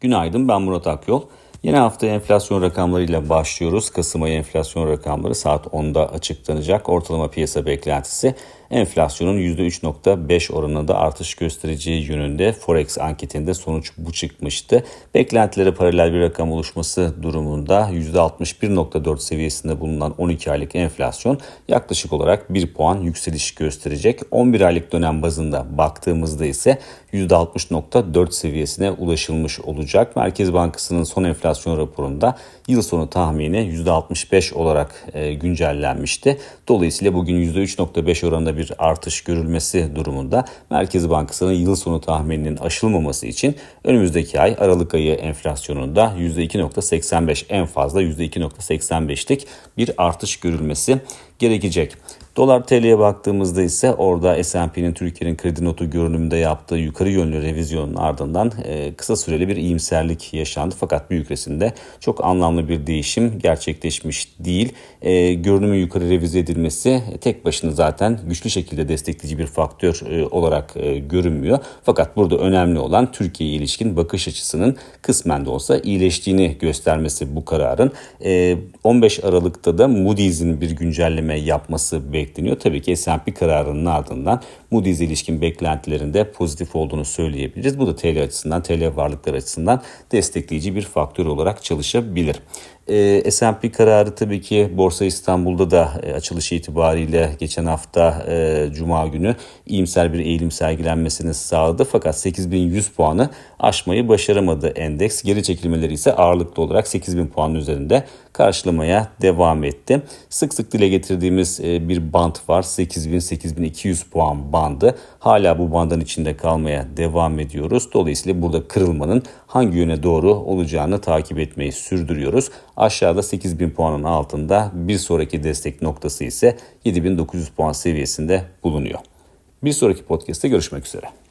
Günaydın ben Murat Akyol. Yeni hafta enflasyon rakamlarıyla başlıyoruz. Kasım ayı enflasyon rakamları saat 10'da açıklanacak. Ortalama piyasa beklentisi enflasyonun %3.5 oranında artış göstereceği yönünde Forex anketinde sonuç bu çıkmıştı. Beklentilere paralel bir rakam oluşması durumunda %61.4 seviyesinde bulunan 12 aylık enflasyon yaklaşık olarak 1 puan yükseliş gösterecek. 11 aylık dönem bazında baktığımızda ise %60.4 seviyesine ulaşılmış olacak. Merkez Bankası'nın son enflasyon raporunda yıl sonu tahmini %65 olarak e, güncellenmişti. Dolayısıyla bugün %3.5 oranında bir artış görülmesi durumunda Merkez Bankası'nın yıl sonu tahmininin aşılmaması için önümüzdeki ay Aralık ayı enflasyonunda %2.85 en fazla %2.85'lik bir artış görülmesi gerekecek. Dolar TL'ye baktığımızda ise orada S&P'nin Türkiye'nin kredi notu görünümünde yaptığı yukarı yönlü revizyonun ardından e, kısa süreli bir iyimserlik yaşandı. Fakat büyük resimde çok anlamlı bir değişim gerçekleşmiş değil. E, görünümün yukarı revize edilmesi tek başına zaten güçlü şekilde destekleyici bir faktör e, olarak e, görünmüyor. Fakat burada önemli olan Türkiye'ye ilişkin bakış açısının kısmen de olsa iyileştiğini göstermesi bu kararın. E, 15 Aralık'ta da Moody's'in bir güncelleme yapması bekleniyor bekleniyor. Tabii ki S&P kararının ardından Moody's ilişkin beklentilerinde pozitif olduğunu söyleyebiliriz. Bu da TL açısından, TL varlıklar açısından destekleyici bir faktör olarak çalışabilir. E, S&P kararı tabii ki Borsa İstanbul'da da e, açılış itibariyle geçen hafta e, Cuma günü iyimser bir eğilim sergilenmesini sağladı. Fakat 8100 puanı aşmayı başaramadı endeks. Geri çekilmeleri ise ağırlıklı olarak 8000 puanın üzerinde karşılamaya devam etti. Sık sık dile getirdiğimiz e, bir band var. 8000-8200 puan bandı. Hala bu bandın içinde kalmaya devam ediyoruz. Dolayısıyla burada kırılmanın hangi yöne doğru olacağını takip etmeyi sürdürüyoruz. Aşağıda 8000 puanın altında bir sonraki destek noktası ise 7900 puan seviyesinde bulunuyor. Bir sonraki podcast'te görüşmek üzere.